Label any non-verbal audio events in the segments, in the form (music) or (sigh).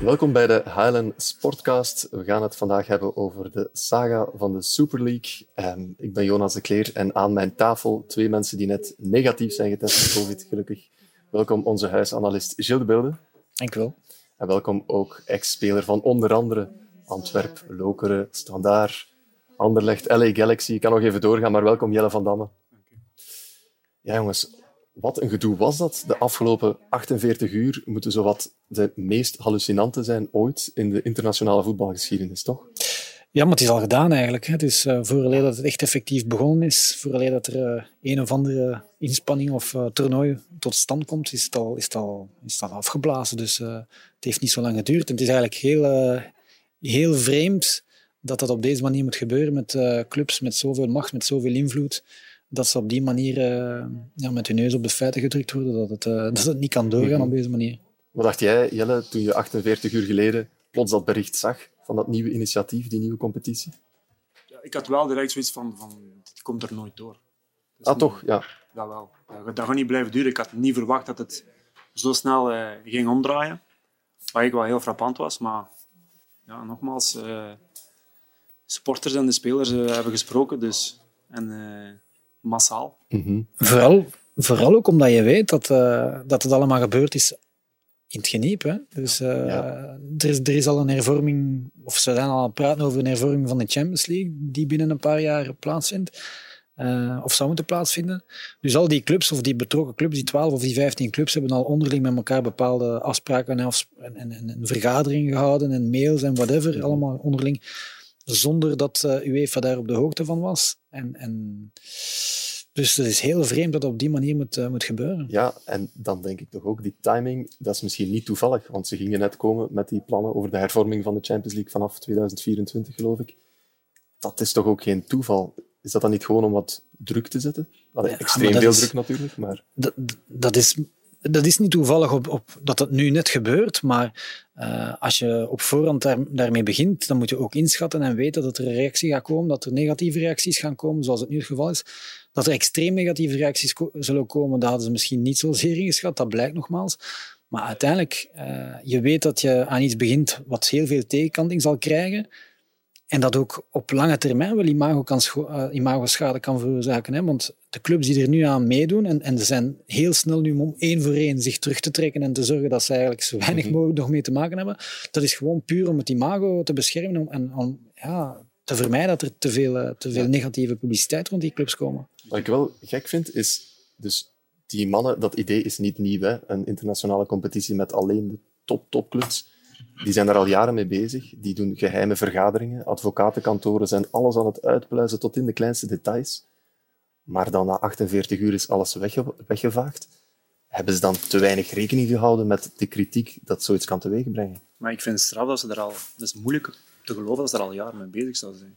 Welkom bij de Highland Sportcast. We gaan het vandaag hebben over de saga van de Super League. Um, ik ben Jonas de Kleer en aan mijn tafel twee mensen die net negatief zijn getest op COVID, gelukkig. Welkom onze huisanalist Gilles de Beelde. Dank u wel. En welkom ook ex-speler van onder andere Antwerp, Lokeren, Standaard, Anderlecht, LA Galaxy. Ik kan nog even doorgaan, maar welkom Jelle van Damme. Ja jongens, wat een gedoe was dat. De afgelopen 48 uur moeten zowat de meest hallucinante zijn ooit in de internationale voetbalgeschiedenis, toch? Ja, maar het is al gedaan eigenlijk. Het is uh, vooraleer dat het echt effectief begonnen is, vooraleer dat er uh, een of andere inspanning of uh, toernooi tot stand komt, is het al, is het al, is het al afgeblazen. Dus het heeft niet zo lang geduurd. En het is eigenlijk heel, heel vreemd dat dat op deze manier moet gebeuren met clubs met zoveel macht, met zoveel invloed dat ze op die manier uh, ja, met hun neus op de feiten gedrukt worden, dat het, uh, (laughs) dat het niet kan doorgaan op deze manier. Wat dacht jij, Jelle, toen je 48 uur geleden plots dat bericht zag van dat nieuwe initiatief, die nieuwe competitie? Ja, ik had wel direct zoiets van, van dit komt er nooit door. Dus ah, toch? Ja. Dat wel. Dat, dat gaat niet blijven duren. Ik had niet verwacht dat het zo snel uh, ging omdraaien. Wat ik wel heel frappant was, maar ja, nogmaals, supporters en de spelers hebben gesproken, dus... En, massaal. Mhm. vooral, vooral ook omdat je weet dat, uh, dat het allemaal gebeurd is in het geniep. Hè? Dus uh, er, is, er is al een hervorming, of ze zijn al aan het praten over een hervorming van de Champions League, die binnen een paar jaar plaatsvindt. Uh, of zou moeten plaatsvinden. Dus al die clubs, of die betrokken clubs, die 12 of die 15 clubs, hebben al onderling met elkaar bepaalde afspraken en, en, en, en vergaderingen gehouden en mails en whatever, mhm. allemaal onderling zonder dat uh, UEFA daar op de hoogte van was. En, en dus het is heel vreemd dat dat op die manier moet, uh, moet gebeuren. Ja, en dan denk ik toch ook, die timing, dat is misschien niet toevallig, want ze gingen net komen met die plannen over de hervorming van de Champions League vanaf 2024, geloof ik. Dat is toch ook geen toeval? Is dat dan niet gewoon om wat druk te zetten? Allee, ja, extreem veel druk natuurlijk, maar... Dat, dat is dat is niet toevallig op, op, dat het nu net gebeurt, maar uh, als je op voorhand daar, daarmee begint, dan moet je ook inschatten en weten dat er een reactie gaat komen, dat er negatieve reacties gaan komen, zoals het nu het geval is. Dat er extreem negatieve reacties zullen komen, dat hadden ze misschien niet zozeer ingeschat, dat blijkt nogmaals. Maar uiteindelijk, uh, je weet dat je aan iets begint wat heel veel tegenkanting zal krijgen. En dat ook op lange termijn wel imago kan uh, imago-schade kan veroorzaken. Hè? Want de clubs die er nu aan meedoen, en, en ze zijn heel snel nu om één voor één zich terug te trekken en te zorgen dat ze eigenlijk zo weinig mhm. mogelijk nog mee te maken hebben, dat is gewoon puur om het imago te beschermen en om ja, te vermijden dat er te veel, eh, te veel negatieve publiciteit rond die clubs komen. Wat ik wel gek vind, is dus die mannen, dat idee is niet nieuw, hè? een internationale competitie met alleen de top-topclubs. Die zijn er al jaren mee bezig. Die doen geheime vergaderingen. Advocatenkantoren zijn alles aan het uitpluizen tot in de kleinste details. Maar dan na 48 uur is alles wegge weggevaagd. Hebben ze dan te weinig rekening gehouden met de kritiek dat zoiets kan teweegbrengen? Maar ik vind het straf dat ze er al... Het is moeilijk te geloven dat ze er al jaren mee bezig zouden zijn.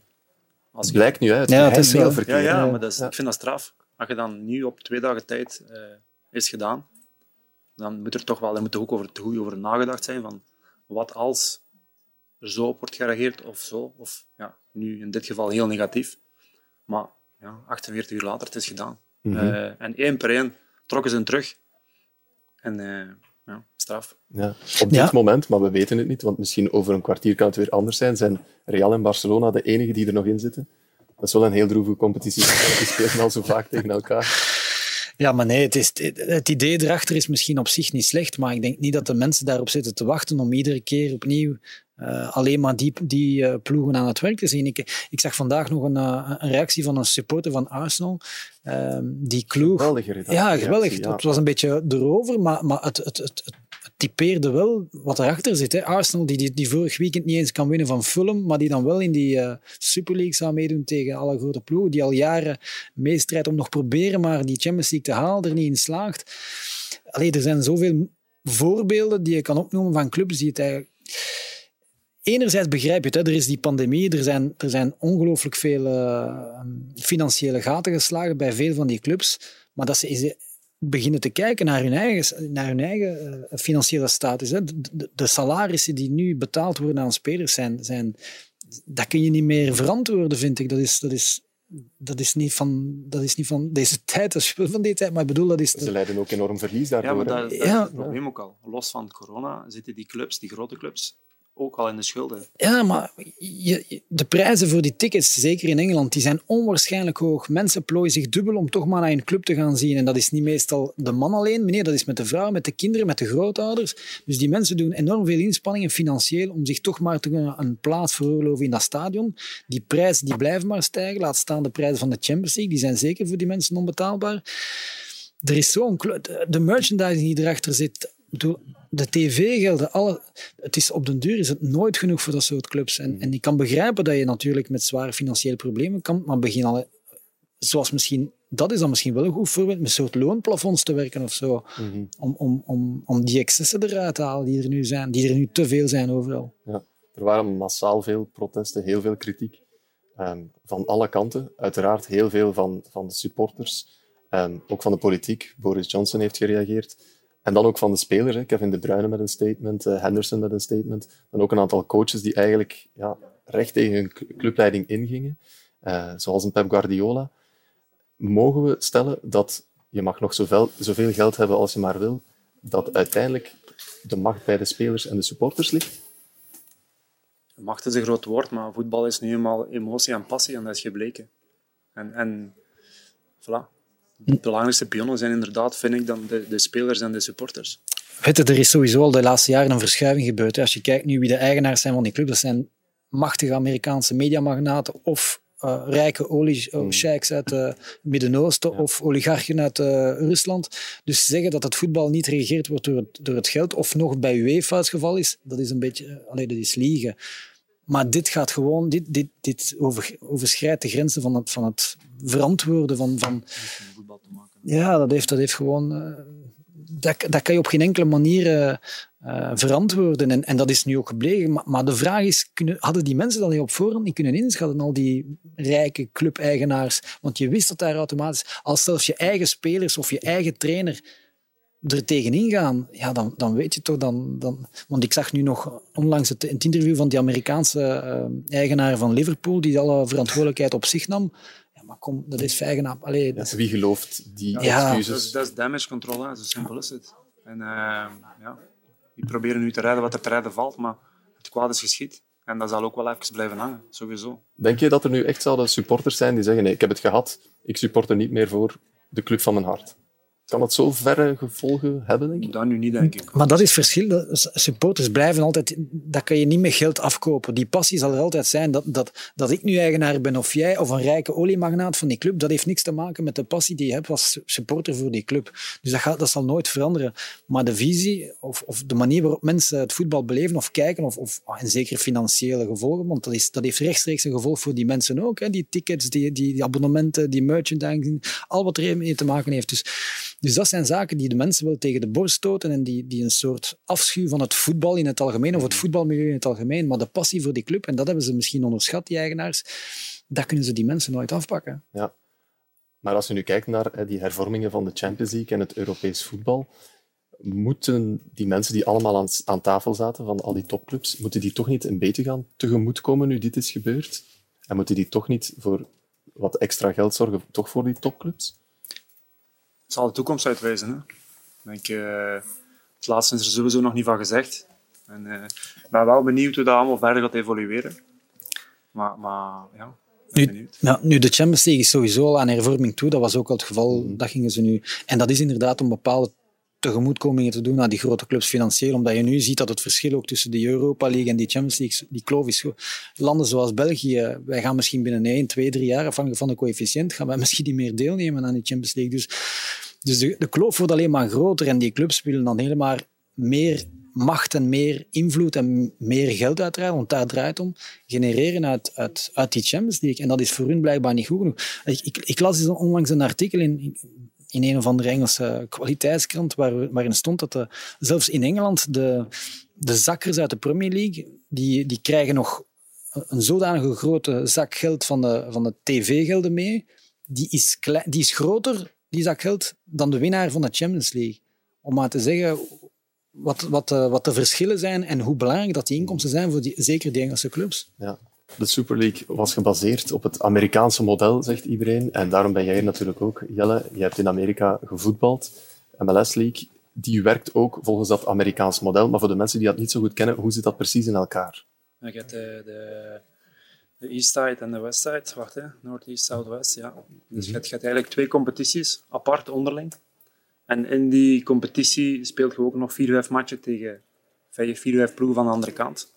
Als het blijkt nu uit. Ja, het is wel Ja, ja, maar dat is, ik vind dat straf. Als je dan nu op twee dagen tijd uh, is gedaan, dan moet er toch wel... Er moet er ook over, goed over nagedacht zijn van wat als er zo op wordt gereageerd of zo. Of ja, nu in dit geval heel negatief. Maar ja, 48 uur later, het is gedaan. Mm en één per één trokken ze hem terug. En uh, ja, straf. Ja, op dit moment, maar we weten het niet, want misschien over een kwartier kan het weer anders zijn, zijn Real en Barcelona de enigen die er nog in zitten. Dat is wel een heel droeve competitie. (laughs) Die spelen al zo vaak tegen elkaar. Ja, maar nee, het, is, het idee erachter is misschien op zich niet slecht, maar ik denk niet dat de mensen daarop zitten te wachten om iedere keer opnieuw uh, alleen maar die, die uh, ploegen aan het werk te zien. Ik, ik zag vandaag nog een, uh, een reactie van een supporter van Arsenal. Ehm, die kloeg. Geweldig. Ja, geweldig. Ja. Het was een beetje erover, maar, maar het, het, het, het typeerde wel wat erachter zit. Hè. Arsenal, die, die, die vorig weekend niet eens kan winnen van Fulham, maar die dan wel in die uh, Super League zou meedoen tegen alle grote ploegen, die al jaren meestrijdt om nog proberen maar die Champions League te halen, er niet in slaagt. Allee, er zijn zoveel voorbeelden die je kan opnoemen van clubs die het eigenlijk... Enerzijds begrijp je het, hè, er is die pandemie, er zijn, er zijn ongelooflijk veel uh, financiële gaten geslagen bij veel van die clubs, maar dat ze beginnen te kijken naar hun eigen, naar hun eigen uh, financiële status. Hè. De, de, salarissen die nu betaald worden aan spelers zijn, zijn, dat kun je niet meer verantwoorden, vind ik. Dat is, dat is dat is niet van, dat is niet van deze tijd, dat is wel van deze tijd, maar ik bedoel, dat is... Ze leiden ook enorm verlies Ja, daardoor. maar hè. dat, dat Ja. is het probleem ook al. Los van corona zitten die clubs, die grote clubs, ook al in de schulden. Ja, maar de prijzen voor die tickets, zeker in Engeland, die zijn onwaarschijnlijk hoog. Mensen plooien zich dubbel om toch maar naar een club te gaan zien. En dat is niet meestal de man alleen, meneer, dat is met de vrouw, met de kinderen, met de grootouders. Dus die mensen doen enorm veel inspanningen financieel om zich toch maar te kunnen een plaats veroorloven in dat stadion. Die prijzen die blijven maar stijgen. Laat staan de prijzen van de Champions League, die zijn zeker voor die mensen onbetaalbaar. Er is zo'n... De merchandising die erachter zit... De tv-gelden, alle, het is op den duur is het nooit genoeg voor dat soort clubs. En, en ik kan begrijpen dat je natuurlijk met zware financiële problemen kan, maar begin al, zoals misschien, dat is dan misschien wel een goed voorbeeld, met een soort loonplafonds te werken of zo, Mhm. om, om, om, om die excessen eruit te halen die er nu zijn, die er nu te veel zijn overal. Ja. Er waren massaal veel protesten, heel veel kritiek. Ehm, van alle kanten. Uiteraard heel veel van, van de supporters. Ehm, ook van de politiek. Boris Johnson heeft gereageerd. En dan ook van de spelers. Hè. Kevin De Bruyne met een statement, eh, Henderson met een statement. En ook een aantal coaches die eigenlijk ja, recht tegen hun cl- clubleiding ingingen. Eh, zoals een Pep Guardiola. Mogen we stellen dat je mag nog zoveel, zoveel geld hebben als je maar wil, dat uiteindelijk de macht bij de spelers en de supporters ligt? Macht is een groot woord, maar voetbal is nu eenmaal emotie en passie en dat is gebleken. En, en voilà. De belangrijkste pionnen zijn inderdaad, vind ik, dan de, de spelers en de supporters. Weet je, er is sowieso al de laatste jaren een verschuiving gebeurd. hè. Als je kijkt nu wie de eigenaars zijn van die club, dat zijn machtige Amerikaanse mediamagnaten of eh, rijke olie-sheiks uit het Midden-Oosten of oligarchen uit eh, Rusland. Dus zeggen dat het voetbal niet geregeerd wordt door het, door het geld of nog bij UEFA het geval is, dat is een beetje, eh, allee, dat is liegen. Maar dit gaat gewoon, dit, dit, dit over, overschrijdt de grenzen van het, van het verantwoorden van, van, ja, dat heeft, dat heeft gewoon. eh, dat, dat kan je op geen enkele manier eh, eh, verantwoorden. En, en dat is nu ook gebleken. Maar, maar de vraag is: kunnen, hadden die mensen dat niet op voorhand niet kunnen inschatten? Al die rijke clubeigenaars. Want je wist dat daar automatisch. Als zelfs je eigen spelers of je eigen trainer er tegenin gaan, ja, dan, dan weet je toch. Dan, dan, want ik zag nu nog onlangs het, het interview van die Amerikaanse eh, eigenaar van Liverpool, die alle verantwoordelijkheid op zich nam. Ja, maar kom, dat is vijgenaam. Allee, dat Wie gelooft die Ja. Dat excuses? is, dat is damage control, hè. zo simpel is het. En eh, ja, die proberen nu te rijden wat er te rijden valt, maar het kwaad is geschied. En dat zal ook wel even blijven hangen, sowieso. Denk je dat er nu echt zouden supporters zijn die zeggen nee, ik heb het gehad, ik supporter niet meer voor de club van mijn hart? Kan dat zo verre gevolgen hebben, denk je? Dat nu niet, denk ik. Maar dat is het verschil. Supporters blijven altijd... Dat kan je niet met geld afkopen. Die passie zal er altijd zijn. Dat, dat, dat ik nu eigenaar ben of jij of een rijke oliemagnaat van die club, dat heeft niks te maken met de passie die je hebt als supporter voor die club. Dus dat, gaat, dat zal nooit veranderen. Maar de visie of, of de manier waarop mensen het voetbal beleven of kijken, of, of en zeker financiële gevolgen, want dat, is, dat heeft rechtstreeks een gevolg voor die mensen ook. Hè. Die tickets, die, die, die abonnementen, die merchandising, al wat er mee te maken heeft. Dus dus dat zijn zaken die de mensen wel tegen de borst stoten en die, die een soort afschuw van het voetbal in het algemeen, of het voetbalmilieu in het algemeen, maar de passie voor die club, en dat hebben ze misschien onderschat, die eigenaars, dat kunnen ze die mensen nooit afpakken. Ja. Maar als je nu kijkt naar eh, die hervormingen van de Champions League en het Europees voetbal, moeten die mensen die allemaal aan, aan tafel zaten van al die topclubs, moeten die toch niet een beetje gaan tegemoetkomen nu dit is gebeurd? En moeten die toch niet voor wat extra geld zorgen, toch voor die topclubs? Het zal de toekomst uitwijzen. Hè. Denk, eh, het laatste is er sowieso nog niet van gezegd. En, eh, ik ben wel benieuwd hoe dat allemaal verder gaat evolueren. Maar, maar ja, Nu, nu, de Champions League is sowieso al aan hervorming toe. Dat was ook al het geval. Dat gingen ze nu. En dat is inderdaad om bepaalde tegemoetkomingen te doen aan die grote clubs financieel. Omdat je nu ziet dat het verschil ook tussen de Europa League en die Champions League, die kloof is Landen zoals België, wij gaan misschien binnen 1, 2, 3 jaar, afhankelijk van de coëfficiënt, gaan wij (laughs) misschien niet meer deelnemen aan die Champions League. Dus, dus de, de kloof wordt alleen maar groter en die clubs willen dan helemaal meer macht en meer invloed en meer geld uiteraard, want daar draait om, genereren uit, uit, uit die Champions League. En dat is voor hun blijkbaar niet goed genoeg. Ik, ik, ik las onlangs een artikel in, in, een of andere Engelse kwaliteitskrant waar, waarin stond dat de, zelfs in Engeland de, de zakkers uit de Premier League, die, die krijgen nog een zodanige grote zak geld van de, van de tv-gelden mee, die is, die is groter, die zak geld, dan de winnaar van de Champions League. Om maar te zeggen wat, wat, de, wat de verschillen zijn en hoe belangrijk dat die inkomsten zijn voor die, zeker die Engelse clubs. Ja. De Super League was gebaseerd op het Amerikaanse model, zegt iedereen. En daarom ben jij hier natuurlijk ook, Jelle. Je hebt in Amerika gevoetbald. MLS League, die werkt ook volgens dat Amerikaans model. Maar voor de mensen die dat niet zo goed kennen, hoe zit dat precies in elkaar? Je hebt de, de, de East Side en de West Side. Wacht, hè. North, East, South, West. Ja. Dus je hebt, je hebt eigenlijk twee competities, apart onderling. En in die competitie speelt je ook nog vier, vijf matchen tegen vier, vijf ploegen van de andere kant.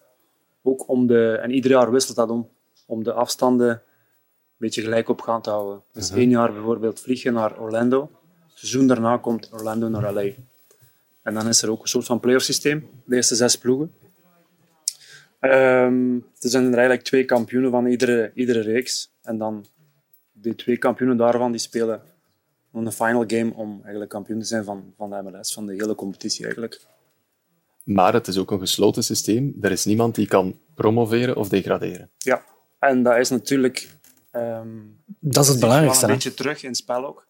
Ook om de, en ieder jaar wisselt dat om, om de afstanden een beetje gelijk op gaan te houden. Dus één jaar bijvoorbeeld vlieg je naar Orlando. Het seizoen daarna komt Orlando naar LA. En dan is er ook een soort van playoff systeem. De eerste zes ploegen. Ehm, er zijn er eigenlijk twee kampioenen van iedere, iedere reeks. En dan die twee kampioenen daarvan die spelen een final game om eigenlijk kampioen te zijn van, van de MLS, van de hele competitie eigenlijk. Maar het is ook een gesloten systeem. Er is niemand die kan promoveren of degraderen. Ja, en dat is natuurlijk... ehm, Dat is het belangrijkste. een beetje terug in het spel ook.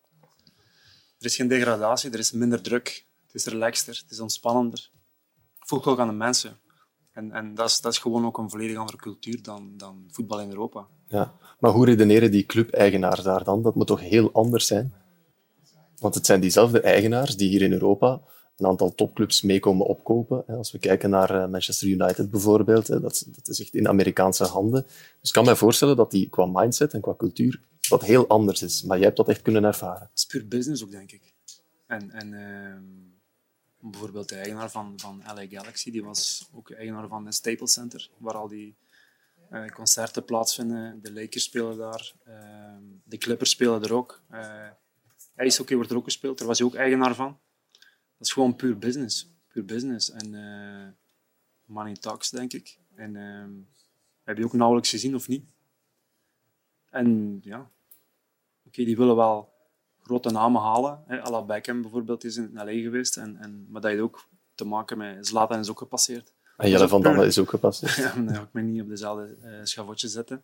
Er is geen degradatie, er is minder druk. Het is relaxter, het is ontspannender. Voelt ook aan de mensen. En, en dat, is, dat is gewoon ook een volledig andere cultuur dan, dan voetbal in Europa. Ja. Maar hoe redeneren die club-eigenaars daar dan? Dat moet toch heel anders zijn? Want het zijn diezelfde eigenaars die hier in Europa een aantal topclubs meekomen opkopen. hè. Als we kijken naar eh, Manchester United bijvoorbeeld, dat, is- echt in Amerikaanse handen. Dus ik kan mij voorstellen dat die qua mindset en qua cultuur wat heel anders is. Maar jij hebt dat echt kunnen ervaren. Is puur business ook, denk ik. En, en ehm, bijvoorbeeld de eigenaar van, van LA Galaxy, die was ook eigenaar van het Staples Center, waar al die eh, concerten plaatsvinden. De Lakers spelen daar, ehm, de Clippers spelen er ook. Uh, ijshockey wordt er ook gespeeld, daar was hij ook eigenaar van. Dat is gewoon puur business. Puur business. En eh, money talks, denk ik. En ehm, heb je ook nauwelijks gezien, of niet? En ja, oké, die willen wel grote namen halen. Hè. Ala Beckham bijvoorbeeld is in LA geweest. En, en, maar dat heeft ook te maken met... Zlatan is ook gepasseerd. En Jelle van Damme is ook gepasseerd. (laughs) Ja, dan ga ik me niet op dezelfde eh schavotje zetten.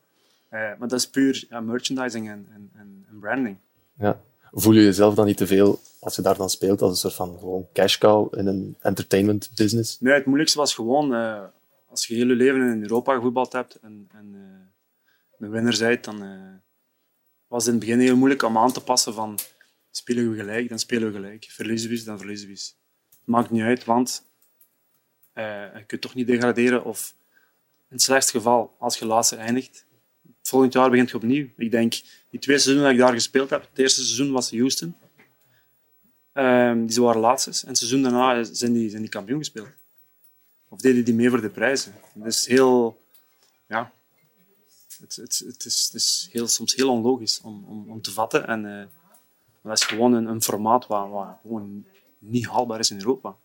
Eh, maar dat is puur merchandising en, en, en branding. Ja. Voel je jezelf dan niet te veel, als je daar dan speelt, als een soort van gewoon cash cow in een entertainment business? Nee, het moeilijkste was gewoon... eh, als je heel je leven in Europa gevoetbald hebt en, en eh, een winnaar bent, dan eh, was het in het begin heel moeilijk om aan te passen van spelen we gelijk, dan spelen we gelijk. Verliezen we dan verliezen we. Het maakt niet uit, want je kunt toch niet degraderen of in het slechtste geval, als je laatste eindigt, volgend jaar begint je opnieuw. Ik denk, die twee seizoenen dat ik daar gespeeld heb, het eerste seizoen was Houston. Ehm, die waren laatste. En het seizoen daarna zijn die, zijn die kampioen gespeeld. Of deden die mee voor de prijzen. Is heel... Ja... Het, het, het, is, het is heel, soms heel onlogisch om, om, om te vatten. En eh, dat is gewoon een, een formaat waar gewoon niet haalbaar is in Europa.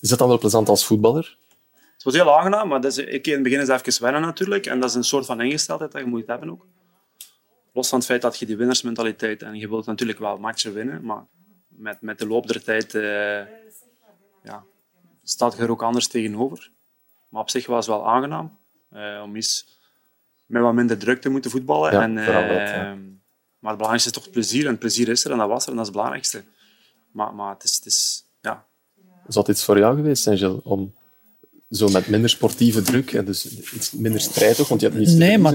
Is dat dan wel plezant als voetballer? Het was heel aangenaam, maar dat is, ik in het begin is even wennen natuurlijk. En dat is een soort van ingesteldheid dat je moet hebben ook. Los van het feit dat je die winnersmentaliteit... En je wilt natuurlijk wel matchen winnen, maar met, met de loop der tijd eh, ja, staat je er ook anders tegenover. Maar op zich was het wel aangenaam eh, om eens met wat minder druk te moeten voetballen. Ja, en, eh, dat, ja. Maar het belangrijkste is toch het plezier. En het plezier is er en dat was er en dat is het belangrijkste. Maar, maar het is... Het is ja, Zou het iets voor jou geweest Gilles, om zo met minder sportieve druk en dus iets minder strijd ook, want je hebt niets te Nee, maar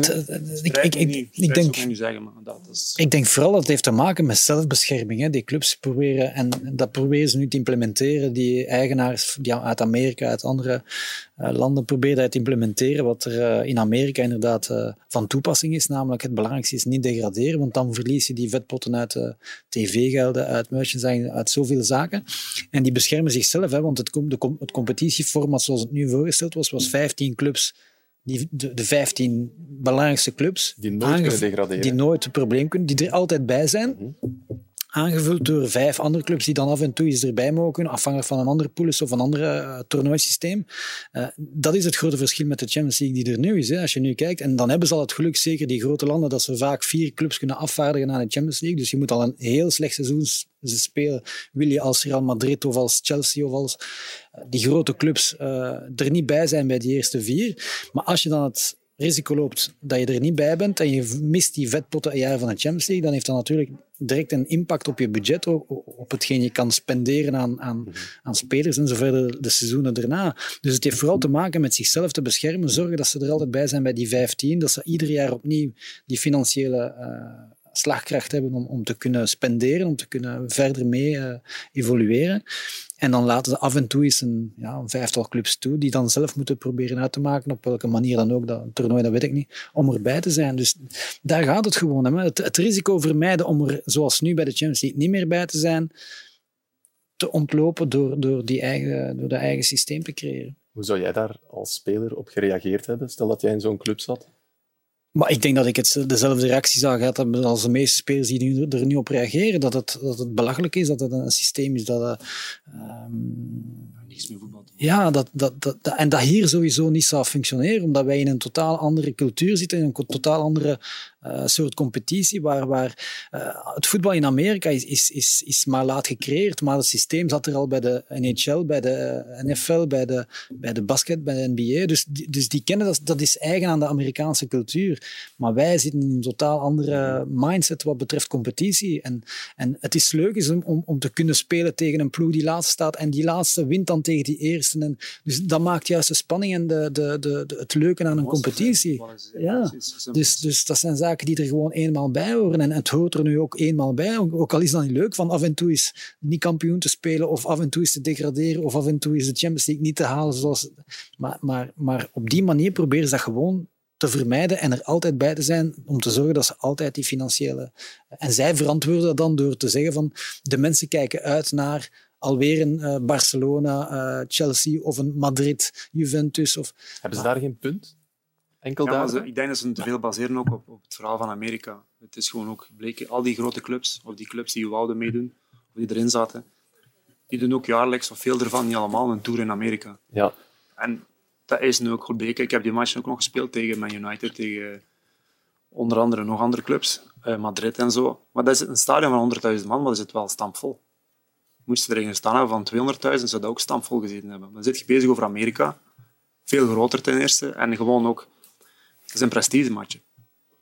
ik, ik, ik, ik denk... ik niet zeggen, maar dat is... Ik denk vooral dat het heeft te maken met zelfbescherming. Hè. Die clubs proberen, en dat proberen ze nu te implementeren, die eigenaars die uit Amerika, uit andere landen, proberen dat te implementeren, wat er eh, in Amerika inderdaad eh, van toepassing is. Namelijk het belangrijkste is niet degraderen, want dan verlies je die vetpotten uit eh, tv-gelden, uit merchandising, uit zoveel zaken. En die beschermen zichzelf, hè, want het, de het competitieformat zoals het nu voorgesteld was, was 15 clubs die, de, de 15 belangrijkste clubs Die nooit kunnen degraderen. Die nooit een probleem kunnen, die er altijd bij zijn. Aangevuld door vijf andere clubs die dan af en toe eens erbij mogen afhankelijk van een andere pool is of een ander uh, toernooisysteem. Uh, dat is het grote verschil met de Champions League die er nu is. Hè. Als je nu kijkt, en dan hebben ze al het geluk, zeker die grote landen, dat ze vaak vier clubs kunnen afvaardigen naar de Champions League. Dus je moet al een heel slecht seizoen spelen. Wil je als Real Madrid of als Chelsea of als uh, die grote clubs er niet bij zijn bij die eerste vier. Maar als je dan het risico loopt dat je er niet bij bent en je mist die vetpotten een jaar van de Champions League, dan heeft dat natuurlijk direct een impact op je budget, op, hetgeen je kan spenderen aan, aan, aan spelers en zo verder de seizoenen daarna. Dus het heeft vooral te maken met zichzelf te beschermen, zorgen dat ze er altijd bij zijn bij die 15, dat ze ieder jaar opnieuw die financiële uh, slagkracht hebben om, om te kunnen spenderen, om te kunnen verder mee uh, evolueren. En dan laten ze af en toe eens een, ja, een vijftal clubs toe, die dan zelf moeten proberen uit te maken, op welke manier dan ook, dat toernooi, dat weet ik niet, om erbij te zijn. Dus daar gaat het gewoon om. Het, het risico vermijden om er, zoals nu bij de Champions League, niet meer bij te zijn, te ontlopen door, door, die eigen, door dat eigen systeem te creëren. Hoe zou jij daar als speler op gereageerd hebben? Stel dat jij in zo'n club zat. Maar ik denk dat ik het, dezelfde reactie zou gehad hebben als de meeste spelers die er nu op reageren. Dat het, dat het belachelijk is, dat het een systeem is dat... Uh, Niks meer voetbal. Ja, dat, dat, dat, en dat hier sowieso niet zou functioneren, omdat wij in een totaal andere cultuur zitten, in een totaal andere uh, soort competitie, waar, waar uh, het voetbal in Amerika is, is, is, is maar laat gecreëerd, maar het systeem zat er al bij de NHL, bij de NFL, bij de, bij de basket, bij de NBA. Dus, dus die kennen dat, dat is eigen aan de Amerikaanse cultuur. Maar wij zitten in een totaal andere mindset wat betreft competitie. En, en het is leuk is om, om te kunnen spelen tegen een ploeg die laatste staat en die laatste wint dan tegen die eerste. En, dus dat maakt juist de spanning en de, de, de, het leuke aan een competitie. Ja. Dus, dus dat zijn zaken die er gewoon eenmaal bij horen. En het hoort er nu ook eenmaal bij. Ook al is dat niet leuk, van af en toe is niet kampioen te spelen, of af en toe is te degraderen, of af en toe is de Champions League niet te halen. Zoals... Maar, maar, maar op die manier proberen ze dat gewoon te vermijden en er altijd bij te zijn om te zorgen dat ze altijd die financiële... En zij verantwoorden dat dan door te zeggen van de mensen kijken uit naar alweer een uh, Barcelona, uh, Chelsea of een Madrid, Juventus. Of... Hebben ze daar geen punt? Enkel ja, ze, ik denk dat ze te veel baseren ook op, op, het verhaal van Amerika. Het is gewoon ook gebleken, al die grote clubs, of die clubs die wouden meedoen, of die erin zaten, die doen ook jaarlijks, of veel ervan, niet allemaal, een tour in Amerika. Ja. En dat is nu ook gebleken. Ik heb die match ook nog gespeeld tegen Man United, tegen onder andere nog andere clubs, uh, Madrid en zo. Maar dat is een stadion van 100.000 man, maar dat zit wel stampvol. Moesten er een staan hebben van 200.000, zou dat ook stampvol gezeten hebben. Dan zit je bezig over Amerika, veel groter ten eerste, en gewoon ook is een prestigematje.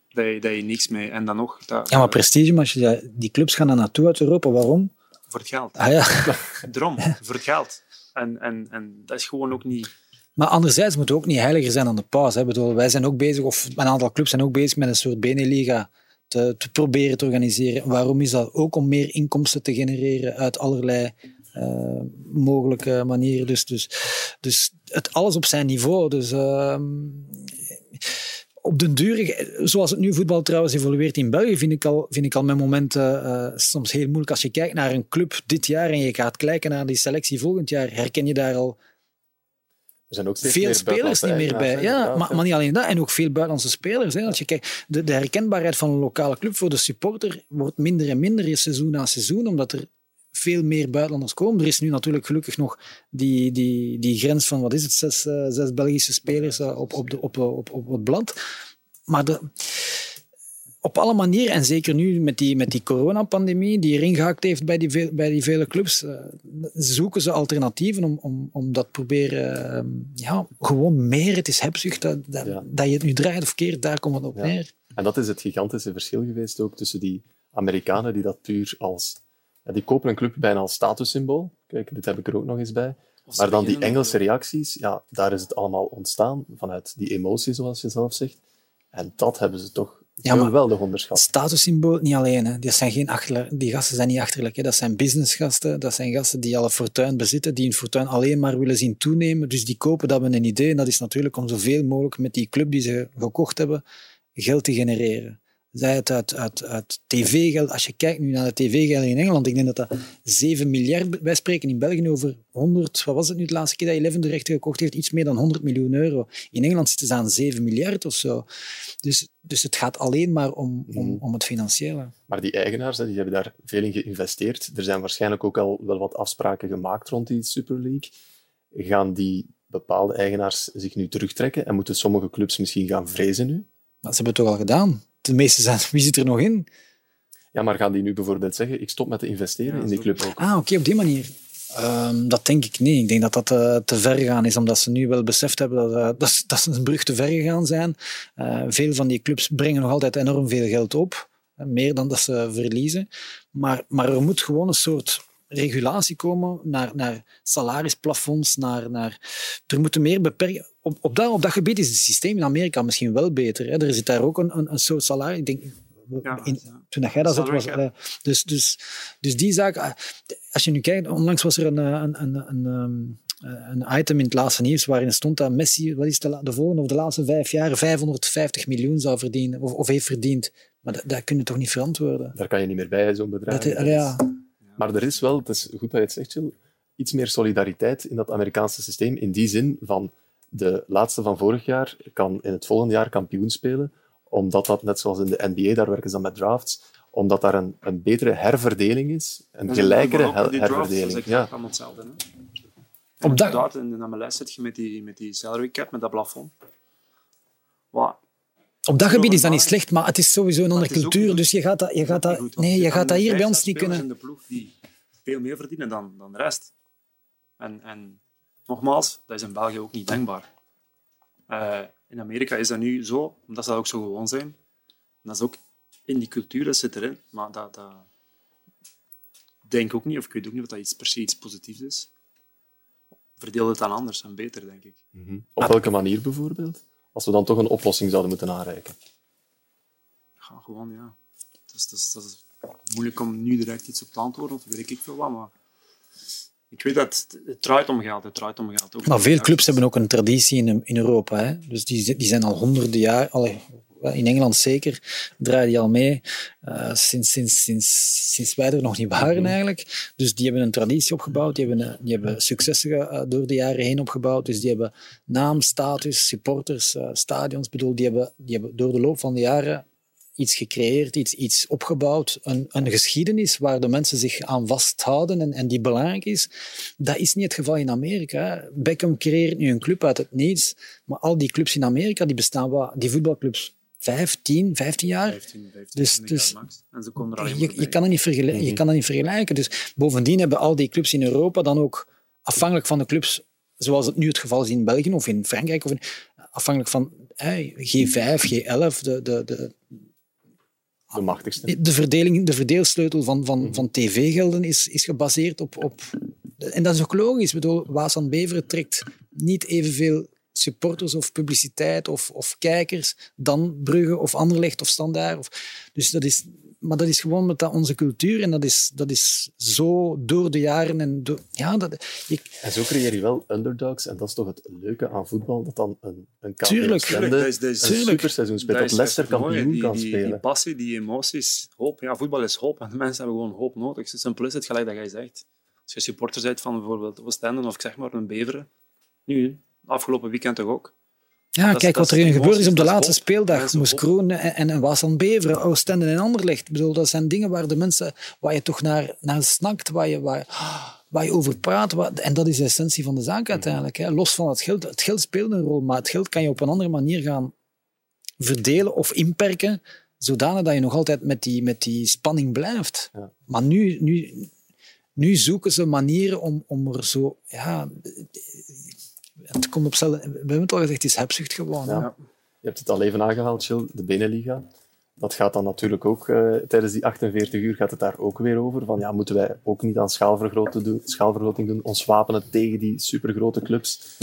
Dat je, dat je niks mee... En dan nog... Dat, ja, maar prestigematje, die clubs gaan er naartoe uit Europa. Waarom? Voor het geld. Ah, ja. (laughs) Drom, voor het geld. En, en, en dat is gewoon ook niet... Maar anderzijds moeten we ook niet heiliger zijn dan de paus. Hè. Bedoel, wij zijn ook bezig, of een aantal clubs zijn ook bezig met een soort Beneliga te, te proberen te organiseren. Waarom is dat? Ook om meer inkomsten te genereren uit allerlei uh, mogelijke manieren. Dus, dus, dus het alles op zijn niveau. Dus uh, op den duur, zoals het nu voetbal trouwens evolueert in België, vind ik al, vind ik al met momenten uh, soms heel moeilijk. Als je kijkt naar een club dit jaar en je gaat kijken naar die selectie volgend jaar, herken je daar al er zijn ook veel spelers niet meer bij. Ja, maar, maar, niet alleen dat, en ook veel buitenlandse spelers. Hè. Als je kijkt, de, de herkenbaarheid van een lokale club voor de supporter wordt minder en minder seizoen na seizoen, omdat er veel meer buitenlanders komen. Er is nu natuurlijk gelukkig nog die, die, die grens van, wat is het, zes, uh, zes Belgische spelers uh, op, op, de, op, op, op het blad. Maar de, op alle manieren, en zeker nu met die, met die coronapandemie die erin gehakt heeft bij die, bij die vele clubs, uh, zoeken ze alternatieven om, om, om dat proberen, ja, gewoon meer, het is hebzucht, dat, dat, ja. dat, je het nu draait of keert, daar komt het op ja. neer. En dat is het gigantische verschil geweest ook tussen die Amerikanen die dat puur als ja, die kopen een club bijna als statussymbool. Kijk, dit heb ik er ook nog eens bij. Maar dan die Engelse reacties, ja, daar is het allemaal ontstaan vanuit die emotie, zoals je zelf zegt. En dat hebben ze toch ja, geweldig onderschat. Statussymbool niet alleen. Hè. Die, zijn geen achterlijk, die gasten zijn niet achterlijk. Hè. Dat zijn businessgasten. Dat zijn gasten die al een fortuin bezitten, die een fortuin alleen maar willen zien toenemen. Dus die kopen dat met een idee. En dat is natuurlijk om zoveel mogelijk met die club die ze gekocht hebben, geld te genereren zij het uit, uit, uit tv-geld. Als je kijkt nu naar de tv-geld in Engeland, ik denk dat dat 7 miljard... Wij spreken in België over 100... Wat was het nu de laatste keer dat Eleven de rechten gekocht heeft? Iets meer dan 100 miljoen euro. In Engeland zitten ze aan 7 miljard of zo. Dus, dus het gaat alleen maar om, om, mhm. om het financiële. Maar die eigenaars, die hebben daar veel in geïnvesteerd. Er zijn waarschijnlijk ook al wel wat afspraken gemaakt rond die Super League. Gaan die bepaalde eigenaars zich nu terugtrekken en moeten sommige clubs misschien gaan vrezen nu? Maar ze hebben het toch al gedaan? De meeste zijn, wie zit er nog in? Ja, maar gaan die nu bijvoorbeeld zeggen, ik stop met te investeren in die club ook? Ah, oké, op die manier. Ehm, dat denk ik niet. Ik denk dat dat uh, te ver gegaan is, omdat ze nu wel beseft hebben dat, uh, dat, dat ze een brug te ver gegaan zijn. Uh, veel van die clubs brengen nog altijd enorm veel geld op, meer dan dat ze verliezen. Maar, maar er moet gewoon een soort regulatie komen naar, naar salarisplafonds, naar, naar... Er moeten meer beperken... Op, op, dat, op dat gebied is het systeem in Amerika misschien wel beter. Hè. Er zit daar ook een, een, een soort salaris... Ik denk, ja, in, toen jij dat zat, was... Uh, dus, dus, dus die zaak... Als je nu kijkt, onlangs was er een, een, een, een, een item in het laatste nieuws waarin stond dat Messi, wat is de, de volgende of de laatste vijf jaar, 550 miljoen zou verdienen, of, of heeft verdiend. Maar dat, dat kun je toch niet verantwoorden? Daar kan je niet meer bij, zo'n bedrag. Dat, ja. Maar er is wel, het is goed dat je het zegt, Jill, iets meer solidariteit in dat Amerikaanse systeem. In die zin van de laatste van vorig jaar kan in het volgende jaar kampioen spelen, omdat dat, net zoals in de NBA, daar werken ze dan met drafts, omdat daar een, een betere herverdeling is, een gelijkere her herverdeling. Dat is ja. allemaal hetzelfde. Hè? Op dat... in de MLS zit je met die, met die salary cap, met dat plafond. Op dat gebied is dat niet slecht, maar het is sowieso een andere cultuur. Dus je gaat dat, je gaat dat, nee, je gaat dat hier bij ons niet kunnen. in de ploeg die veel meer verdienen dan, dan de rest. En, en nogmaals, dat is in België ook niet denkbaar. Uh, in Amerika is dat nu zo, omdat ze dat ook zo gewoon zijn. En dat is ook in die cultuur, dat zit erin. Maar dat, dat denk ook niet, of ik weet ook niet of dat iets, per se iets positiefs is. Verdeel het dan anders en beter, denk ik. Mm -hmm. Op welke manier bijvoorbeeld? Als we dan toch een oplossing zouden moeten aanreiken? Ja, gewoon, ja. Het is, het is, het is moeilijk om nu direct iets op te antwoorden, of weet ik veel wat, maar ik weet dat het draait om geld. Het draait om geld. Ook maar veel clubs hebben ook een traditie in, in Europa. Hè? Dus die, die zijn al honderden jaar, allee, in Engeland zeker, draaien die al mee uh, sinds, sinds, sinds, sinds wij er nog niet waren mhm. eigenlijk. Dus die hebben een traditie opgebouwd, die hebben, die hebben successen uh, door de jaren heen opgebouwd. Dus die hebben naam, status, supporters, uh, stadions. bedoel, die hebben, die hebben door de loop van de jaren iets gecreëerd, iets, iets opgebouwd, een, een geschiedenis waar de mensen zich aan vasthouden en, en die belangrijk is. Dat is niet het geval in Amerika. Beckham creëert nu een club uit het niets, maar al die clubs in Amerika, die bestaan die voetbalclubs, 15, 15 jaar. 15, 15 dus, dus En ze komen er alleen je, je, kan dat niet vergelijken, je kan dat niet vergelijken. Dus bovendien hebben al die clubs in Europa dan ook, afhankelijk van de clubs, zoals het nu het geval is in België of in Frankrijk, of in, afhankelijk van hey, G5, G11, de, de, de, de machtigste. De, verdeling, de verdeelsleutel van, van, mhm. van tv-gelden is, is gebaseerd op, op... En dat is ook logisch. Ik bedoel, Waas aan Beveren trekt niet evenveel supporters of publiciteit of, of kijkers dan Brugge of Anderlecht of Standaard. Of, dus dat is, maar dat is gewoon met dat onze cultuur en dat is, dat is zo door de jaren. En door, ja, dat, ik... En zo creëer je wel underdogs en dat is toch het leuke aan voetbal, dat dan een, een tuurlijk, tuurlijk, dat is, dat is, een superseizoen speelt, dat, dat Leicester kampioen kan die, spelen. Die passie, die emoties, hoop. Ja, voetbal is hoop en de mensen hebben gewoon hoop nodig. Zo simpel is het, gelijk dat jij zegt. Als je supporter bent van bijvoorbeeld Oostende of ik zeg maar een Beveren, nu, afgelopen weekend toch ook. Ja, kijk wat er in gebeurd is op de laatste speeldag. Moes Kroon en, en, en was aan Beveren, Oostende en Anderlecht. Ik bedoel, dat zijn dingen waar de mensen, waar je toch naar, naar snakt, waar je, waar, waar je over praat. Waar, en dat is de essentie van de zaak uiteindelijk. Hè. Los van het geld. Het geld speelt een rol, maar het geld kan je op een andere manier gaan verdelen of inperken, zodanig dat je nog altijd met die, met die spanning blijft. Ja. Maar nu, nu, nu zoeken ze manieren om, om er zo... Ja, het komt op We hebben het al gezegd, het is hebzucht gewoon. Ja. Je hebt het al even aangehaald, Jill, de Beneliga. Dat gaat dan natuurlijk ook, uh, tijdens die 48 uur gaat het daar ook weer over. Van, ja, moeten wij ook niet aan schaalvergroting doen, schaalvergroting doen, ons wapenen tegen die supergrote clubs?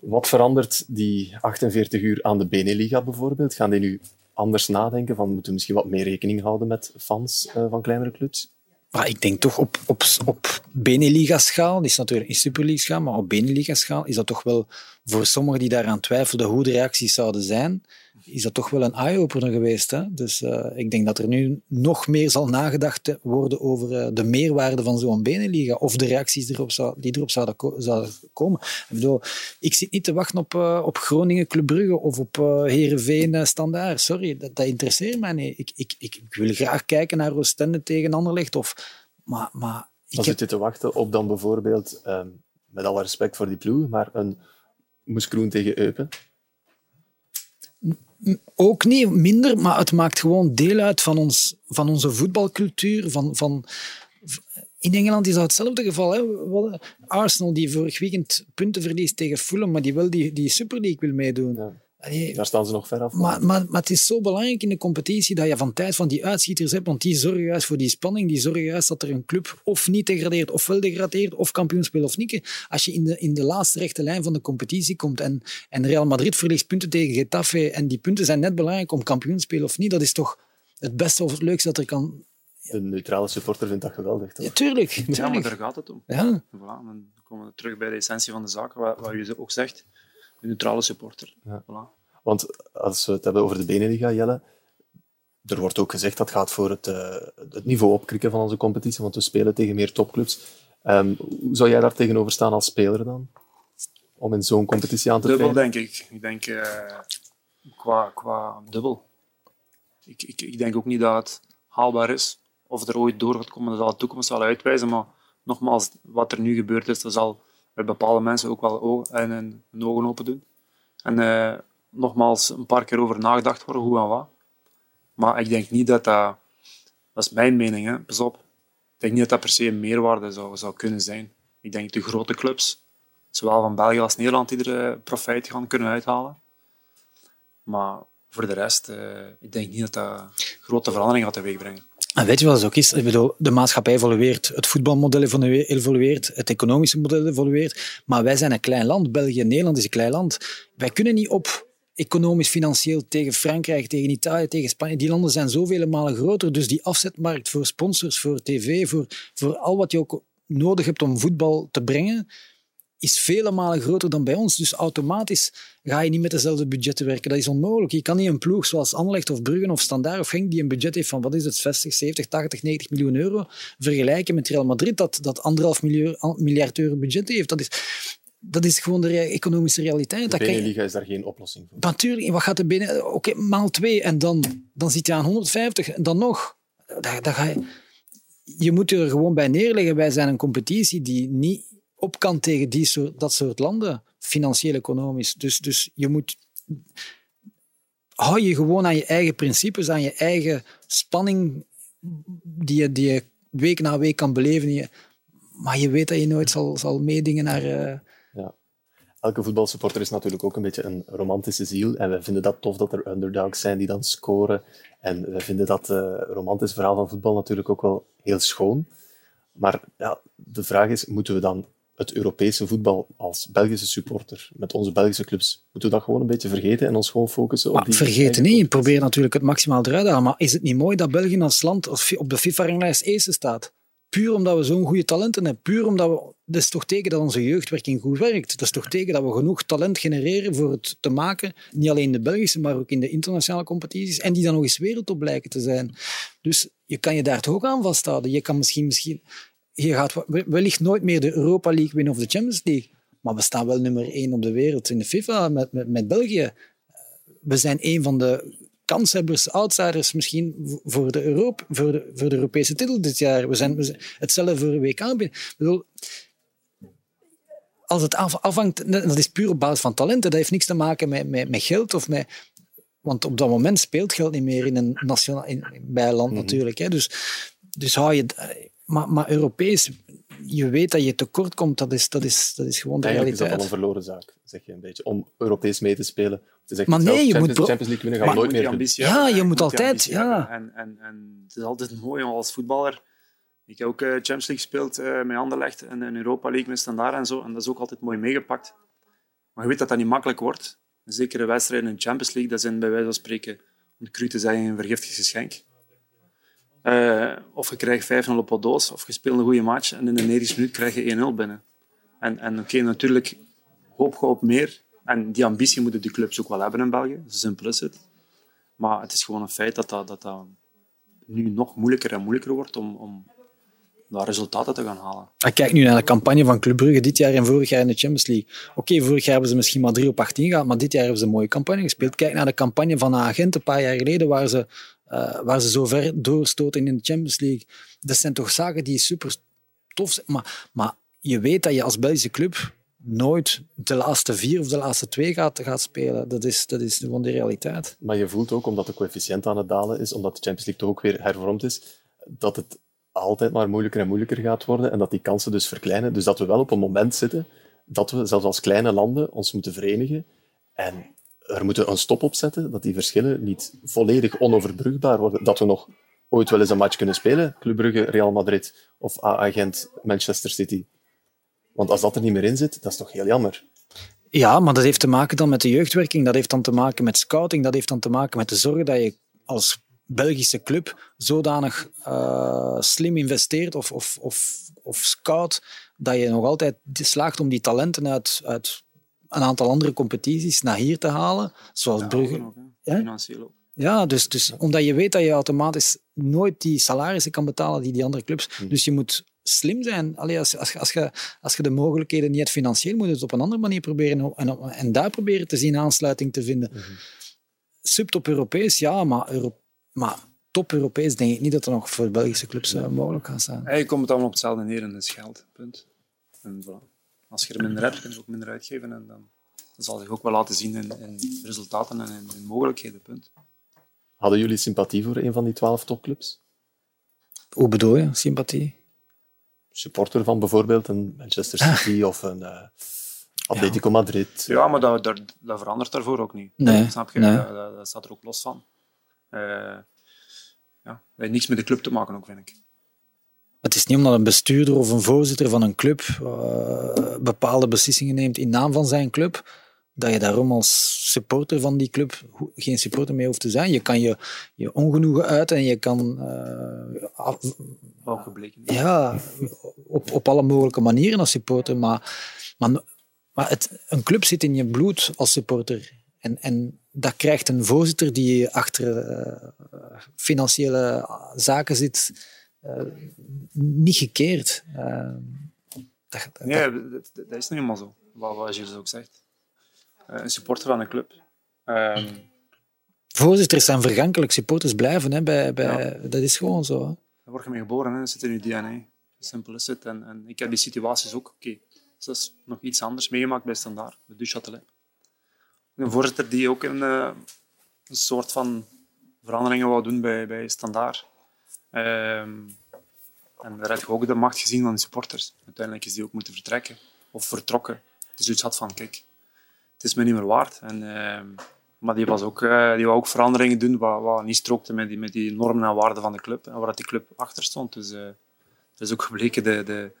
Wat verandert die 48 uur aan de Beneliga bijvoorbeeld? Gaan die nu anders nadenken? Van, moeten we misschien wat meer rekening houden met fans uh, van kleinere clubs? Maar ik denk toch op, op, op Beneliga-schaal, die is natuurlijk in Superleague-schaal, maar op Beneliga-schaal is dat toch wel voor sommigen die daaraan twijfelden hoe de reacties zouden zijn, is dat toch wel een eye-opener geweest. Hè? Dus uh, ik denk dat er nu nog meer zal nagedacht worden over uh, de meerwaarde van zo'n Beneliga of de reacties erop zou, die erop zouden, ko zouden komen. Ik, bedoel, ik zit niet te wachten op, uh, op Groningen, Club Brugge of op Herenveen Standaard. Sorry, dat, dat, interesseert mij niet. Ik, ik, ik, ik, wil graag kijken naar Oostende tegen Anderlecht. Of, maar, maar ik dan heb... zit je te wachten op dan bijvoorbeeld, um, met alle respect voor die ploeg, maar een Moeskroen tegen Eupen? Ook niet minder, maar het maakt gewoon deel uit van, ons, van onze voetbalcultuur. Van, van, In Engeland is dat hetzelfde geval. Hè. Arsenal die vorig weekend punten verliest tegen Fulham, maar die wel die, die Super League wil meedoen. Daar staan ze nog ver af. Maar, maar, maar, het is zo belangrijk in de competitie dat je van tijd van die uitschieters hebt, want die zorgen juist voor die spanning, die zorgen juist dat er een club of niet degradeert, of wel degradeert, of kampioen speelt of niet. Als je in de, in de laatste rechte lijn van de competitie komt en, en Real Madrid verliest punten tegen Getafe en die punten zijn net belangrijk om kampioen te spelen of niet, dat is toch het beste of het leukste dat er kan... De neutrale supporter vindt dat geweldig. Toch? Ja, tuurlijk, tuurlijk. Ja, maar daar gaat het om. Ja. Voilà, dan komen we terug bij de essentie van de zaak, wat, wat je ook zegt. Neutrale supporter. Ja. Voilà. Want als we het hebben over de Beneliga, Jelle, er wordt ook gezegd dat gaat voor het, uh, het niveau opkrikken van onze competitie, want we spelen tegen meer topclubs. Um, hoe zou jij daar tegenover staan als speler dan? Om in zo'n competitie aan te dubbel, denk ik. Ik denk uh, qua, qua dubbel. Ik, ik, ik denk ook niet dat het haalbaar is. Of er ooit door gaat komen, dat zal de toekomst wel uitwijzen. Maar nogmaals, wat er nu gebeurd is, dat zal bij bepaalde mensen ook wel en, en, ogen open doen. En uh, nogmaals een paar keer over nagedacht worden, hoe en wat. Maar ik denk niet dat dat... Dat is mijn mening, hè. pas op. Ik denk niet dat dat per se een meerwaarde zou, zou kunnen zijn. Ik denk de grote clubs, zowel van België als Nederland, die er profijt gaan kunnen uithalen. Maar voor de rest, uh, ik denk niet dat dat grote verandering gaat teweegbrengen. En weet je wat het ook is? Ik bedoel, de maatschappij evolueert, het voetbalmodel evolueert, het economische model evolueert. Maar wij zijn een klein land. België Nederland is een klein land. Wij kunnen niet op economisch, financieel tegen Frankrijk, tegen Italië, tegen Spanje. Die landen zijn zoveel malen groter. Dus die afzetmarkt voor sponsors, voor tv, voor, voor al wat je ook nodig hebt om voetbal te brengen, is vele malen groter dan bij ons. Dus automatisch ga je niet met dezelfde budgetten werken. Dat is onmogelijk. Je kan niet een ploeg zoals Anderlecht of Bruggen of Standaard of Genk, die een budget heeft van wat is het, 60, 70, 80, 90 miljoen euro, vergelijken met Real Madrid, dat, dat anderhalf miljard euro budget heeft. Dat is, dat is gewoon de economische realiteit. De Beneliga is daar geen oplossing voor. Natuurlijk, wat gaat er binnen? Oké, maal twee en dan, dan zit je aan 150 en dan nog. Daar, daar ga je, je moet er gewoon bij neerleggen. Wij zijn een competitie die niet op kan tegen die dat soort landen, financieel, economisch. Dus, dus je moet. Hou je gewoon aan je eigen principes, aan je eigen spanning, die je, die week na week kan beleven. Maar je weet dat je nooit zal, zal meedingen naar. Uh, elke voetbalsupporter is natuurlijk ook een beetje een romantische ziel. En we vinden dat tof dat er underdogs zijn die dan scoren. En we vinden dat uh, romantische verhaal van voetbal natuurlijk ook wel heel schoon. Maar ja, de vraag is, moeten we dan het Europese voetbal als Belgische supporter, met onze Belgische clubs, moeten we dat gewoon een beetje vergeten en ons gewoon focussen op die... Vergeten niet, probeer natuurlijk het maximaal eruit te halen. Maar is het niet mooi dat België als land op de FIFA-ranglijst eerste staat? Puur omdat we zo'n goede talenten hebben. Puur omdat we... Dat is toch teken dat onze jeugdwerking goed werkt. Dat is toch teken dat we genoeg talent genereren voor het te maken. Niet alleen in de Belgische, maar ook in de internationale competities. En die dan nog eens wereldtop blijken te zijn. Dus je kan je daar toch ook aan vasthouden. Je kan misschien... misschien je gaat wellicht nooit meer de Europa League winnen of de Champions League. Maar we staan wel nummer één op de wereld in de FIFA met, met, met België. We zijn een van de kanshebbers, outsiders misschien voor de, Europa, voor de, voor de Europese titel dit jaar. We zijn, we hetzelfde voor de WK. Ik bedoel, als het afhangt, dat is puur op basis van talenten. Dat heeft niks te maken met, met, met geld of met, want op dat moment speelt geld niet meer in een nationaal in, bijland mm natuurlijk. Hè. Dus, dus hou je. Maar, maar Europees, je weet dat je tekort komt, dat is, dat is, dat is gewoon de Eigenlijk realiteit. is dat al een verloren zaak, zeg je een beetje, om Europees mee te spelen. Te zeggen, maar nee, je Champions, moet... Champions League winnen gaan nooit meer ambitie Ja, je moet altijd... Ja. En, en, en het is altijd mooi als voetballer. Ik heb ook uh, Champions League gespeeld uh, met Anderlecht en in Europa League met Standaard en zo. En dat is ook altijd mooi meegepakt. Maar je weet dat dat niet makkelijk wordt. Zeker de wedstrijden in de Champions League, dat zijn bij wijze van spreken, om cru te zeggen, een vergiftigd geschenk. Uh, of je krijgt 5-0 op een doos, of je speelt een goede match en in de 90 minuut krijg je 1-0 binnen. En, en oké, natuurlijk hoop je op meer. En die ambitie moeten die clubs ook wel hebben in België. Zo simpel is het. Maar het is gewoon een feit dat dat, dat, dat nu nog moeilijker en moeilijker wordt om, om daar resultaten te gaan halen. Ik kijk nu naar de campagne van Club Brugge dit jaar en vorig jaar in de Champions League. Oké, vorig jaar hebben ze misschien maar 3 op 18 gehad, maar dit jaar hebben ze een mooie campagne gespeeld. Kijk naar de campagne van Agent een paar jaar geleden, waar ze uh, waar ze zo ver doorstoten in de Champions League. Dat zijn toch zaken die super tof zijn. Maar, maar je weet dat je als Belgische club nooit de laatste vier of de laatste twee gaat, gaat spelen. Dat is, dat is gewoon de realiteit. Maar je voelt ook, omdat de coëfficiënt aan het dalen is, omdat de Champions League toch ook weer hervormd is, dat het altijd maar moeilijker en moeilijker gaat worden en dat die kansen dus verkleinen. Dus dat we wel op een moment zitten dat we, zelfs als kleine landen, ons moeten verenigen en er moeten een stop op zetten, dat die verschillen niet volledig onoverbrugbaar worden. Dat we nog ooit wel eens een match kunnen spelen, Club Brugge, Real Madrid of AA-Gent, Manchester City. Want als dat er niet meer in zit, dat is toch heel jammer. Ja, maar dat heeft te maken dan met de jeugdwerking, dat heeft dan te maken met scouting, dat heeft dan te maken met de zorg dat je als Belgische club zodanig uh, slim investeert of, of, of, of scout, dat je nog altijd slaagt om die talenten uit, uit een aantal andere competities naar hier te halen, zoals ja, Brugge. Ook, ja? Financieel ook. Ja, dus, dus omdat je weet dat je automatisch nooit die salarissen kan betalen die die andere clubs. Mm. Dus je moet slim zijn. Allee, als, als, als, je, als je de mogelijkheden niet hebt financieel, moet je het op een andere manier proberen en, en daar proberen te zien aansluiting te vinden. -hmm. Subtop Europees, ja, maar, Euro, maar top Europees denk ik niet dat er nog voor Belgische clubs uh, mogelijk gaat zijn. Hey, je komt het allemaal op hetzelfde neer en dat is geld. Punt. En voilà. Als je er minder hebt, kun je ook minder uitgeven en dan, dan zal zich ook wel laten zien in, in resultaten en in, in mogelijkheden. Punt. Hadden jullie sympathie voor een van die twaalf topclubs? Hoe bedoel je, sympathie? Supporter van bijvoorbeeld een Manchester City of een uh, Atletico ja. Madrid. Ja, maar dat, dat, dat, verandert daarvoor ook niet. Nee. Snap je? Nee. Dat, dat, staat er ook los van. Uh, ja, niks met de club te maken ook, vind ik. Het is niet omdat een bestuurder of een voorzitter van een club uh, bepaalde beslissingen neemt in naam van zijn club, dat je daarom als supporter van die club geen supporter meer hoeft te zijn. Je kan je, je ongenoegen uiten en je kan... Uh, af, ja, op, op alle mogelijke manieren als supporter. Maar, maar, maar het, een club zit in je bloed als supporter. En, en dat krijgt een voorzitter die achter uh, financiële zaken zit, uh, niet gekeerd. Uh, dat, dat, nee, dat, dat, is niet helemaal zo, wat, wat Gilles ook zegt. een supporter van een club. Um, Voorzitters zijn vergankelijk, supporters blijven. Hè, bij, bij, ja. Dat is gewoon zo. Hè. Daar word je mee geboren, hè. dat zit in je DNA. Simpel is het. En, en ik heb die situaties ook. Oké, okay. dat is nog iets anders meegemaakt bij Standaard, bij Duchatelet een voorzitter die ook een, uh, een soort van veranderingen wou doen bij, bij Standaard. Um, en daar heb je ook de macht gezien van de supporters. Uiteindelijk is die ook moeten vertrekken. Of vertrokken. Dus iets had van, kijk, het is me niet meer waard. En, uh, maar die, was ook, uh, die wou ook veranderingen doen wat, wat niet strookte met die, met die normen en waarden van de club. En waar die club achter stond. Dus uh, het is ook gebleken, de, de,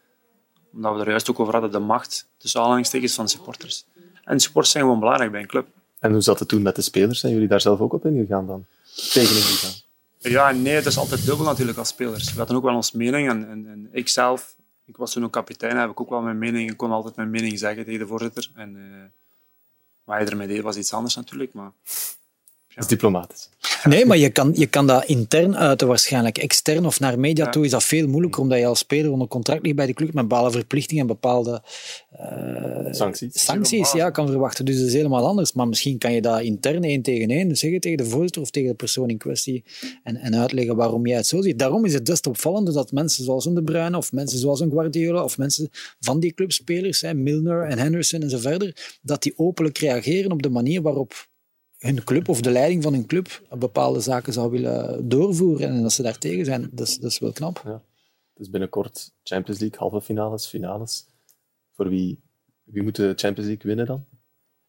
omdat we er juist ook over hadden, de macht tussen aanhalingstekens van de supporters. En supporters zijn gewoon belangrijk bij een club. En hoe zat het toen met de spelers? Zijn jullie daar zelf ook op ingegaan dan? Tegen ingegaan? Ja, nee, het is altijd dubbel natuurlijk als spelers. We hadden ook wel ons mening. En, en, en ik zelf, ik was toen ook kapitein, heb ik ook wel mijn mening. Ik kon altijd mijn mening zeggen tegen de voorzitter. En uh, wat hij ermee deed was iets anders natuurlijk. Maar. Dat is diplomatisch. Nee, maar je kan, je kan dat intern uiten waarschijnlijk. Extern of naar media ja. toe is dat veel moeilijker, omdat je als speler onder contract ligt bij de club met bepaalde verplichtingen en bepaalde uh, sancties, sancties ja, kan verwachten. Dus dat is helemaal anders. Maar misschien kan je dat intern één tegen één zeggen tegen de voorzitter of tegen de persoon in kwestie en, en uitleggen waarom jij het zo ziet. Daarom is het des te opvallender dat mensen zoals een De Bruyne of mensen zoals een Guardiola of mensen van die clubspelers, hè, Milner en Henderson en zo verder, dat die openlijk reageren op de manier waarop hun club of de leiding van hun club bepaalde zaken zou willen doorvoeren en dat ze daar tegen zijn, dat is, dat is wel knap. Ja. Dus binnenkort Champions League, halve finales, finales. Voor wie, wie moet de Champions League winnen dan?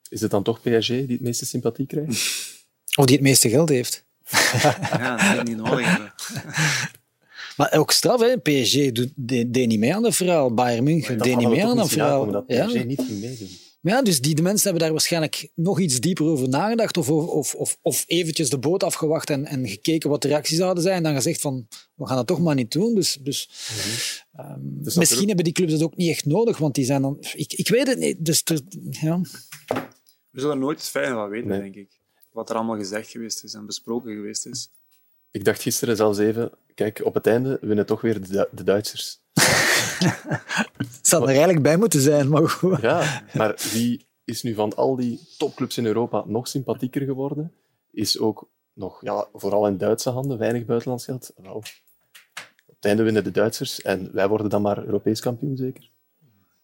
Is het dan toch PSG die het meeste sympathie krijgt? (laughs) Of die het meeste geld heeft? (laughs) ja, dat is niet nodig hebben. (laughs) Maar ook straf, hè? PSG deed, deed niet mee aan het verhaal. Bayern München deed niet mee aan het verhaal. Dat PSG ja. niet ging meedoen. Ja, dus die de mensen hebben daar waarschijnlijk nog iets dieper over nagedacht of, of, of, of eventjes de boot afgewacht en, en gekeken wat de reacties zouden zijn en dan gezegd van, we gaan dat toch maar niet doen. Dus, dus, mm-hmm. um, dus misschien hebben die clubs dat ook niet echt nodig, want die zijn dan... Ik, ik weet het niet. Dus, ja. We zullen nooit het fijne van weten, nee. denk ik. Wat er allemaal gezegd geweest is en besproken geweest is. Ik dacht gisteren zelfs even, kijk, op het einde winnen toch weer de, de Duitsers. Het (laughs) zou er eigenlijk bij moeten zijn, maar goed. Ja, maar wie is nu van al die topclubs in Europa nog sympathieker geworden? Is ook nog, ja, vooral in Duitse handen, weinig buitenlands geld. Wel, op het einde winnen de Duitsers en wij worden dan maar Europees kampioen, zeker?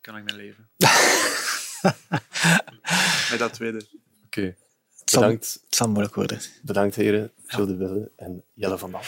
Kan ik mijn leven. (laughs) Met dat tweede. Oké. Okay. Bedankt. Het zal moeilijk worden. Bedankt, heren. Gilles de Wille en Jelle van Dam.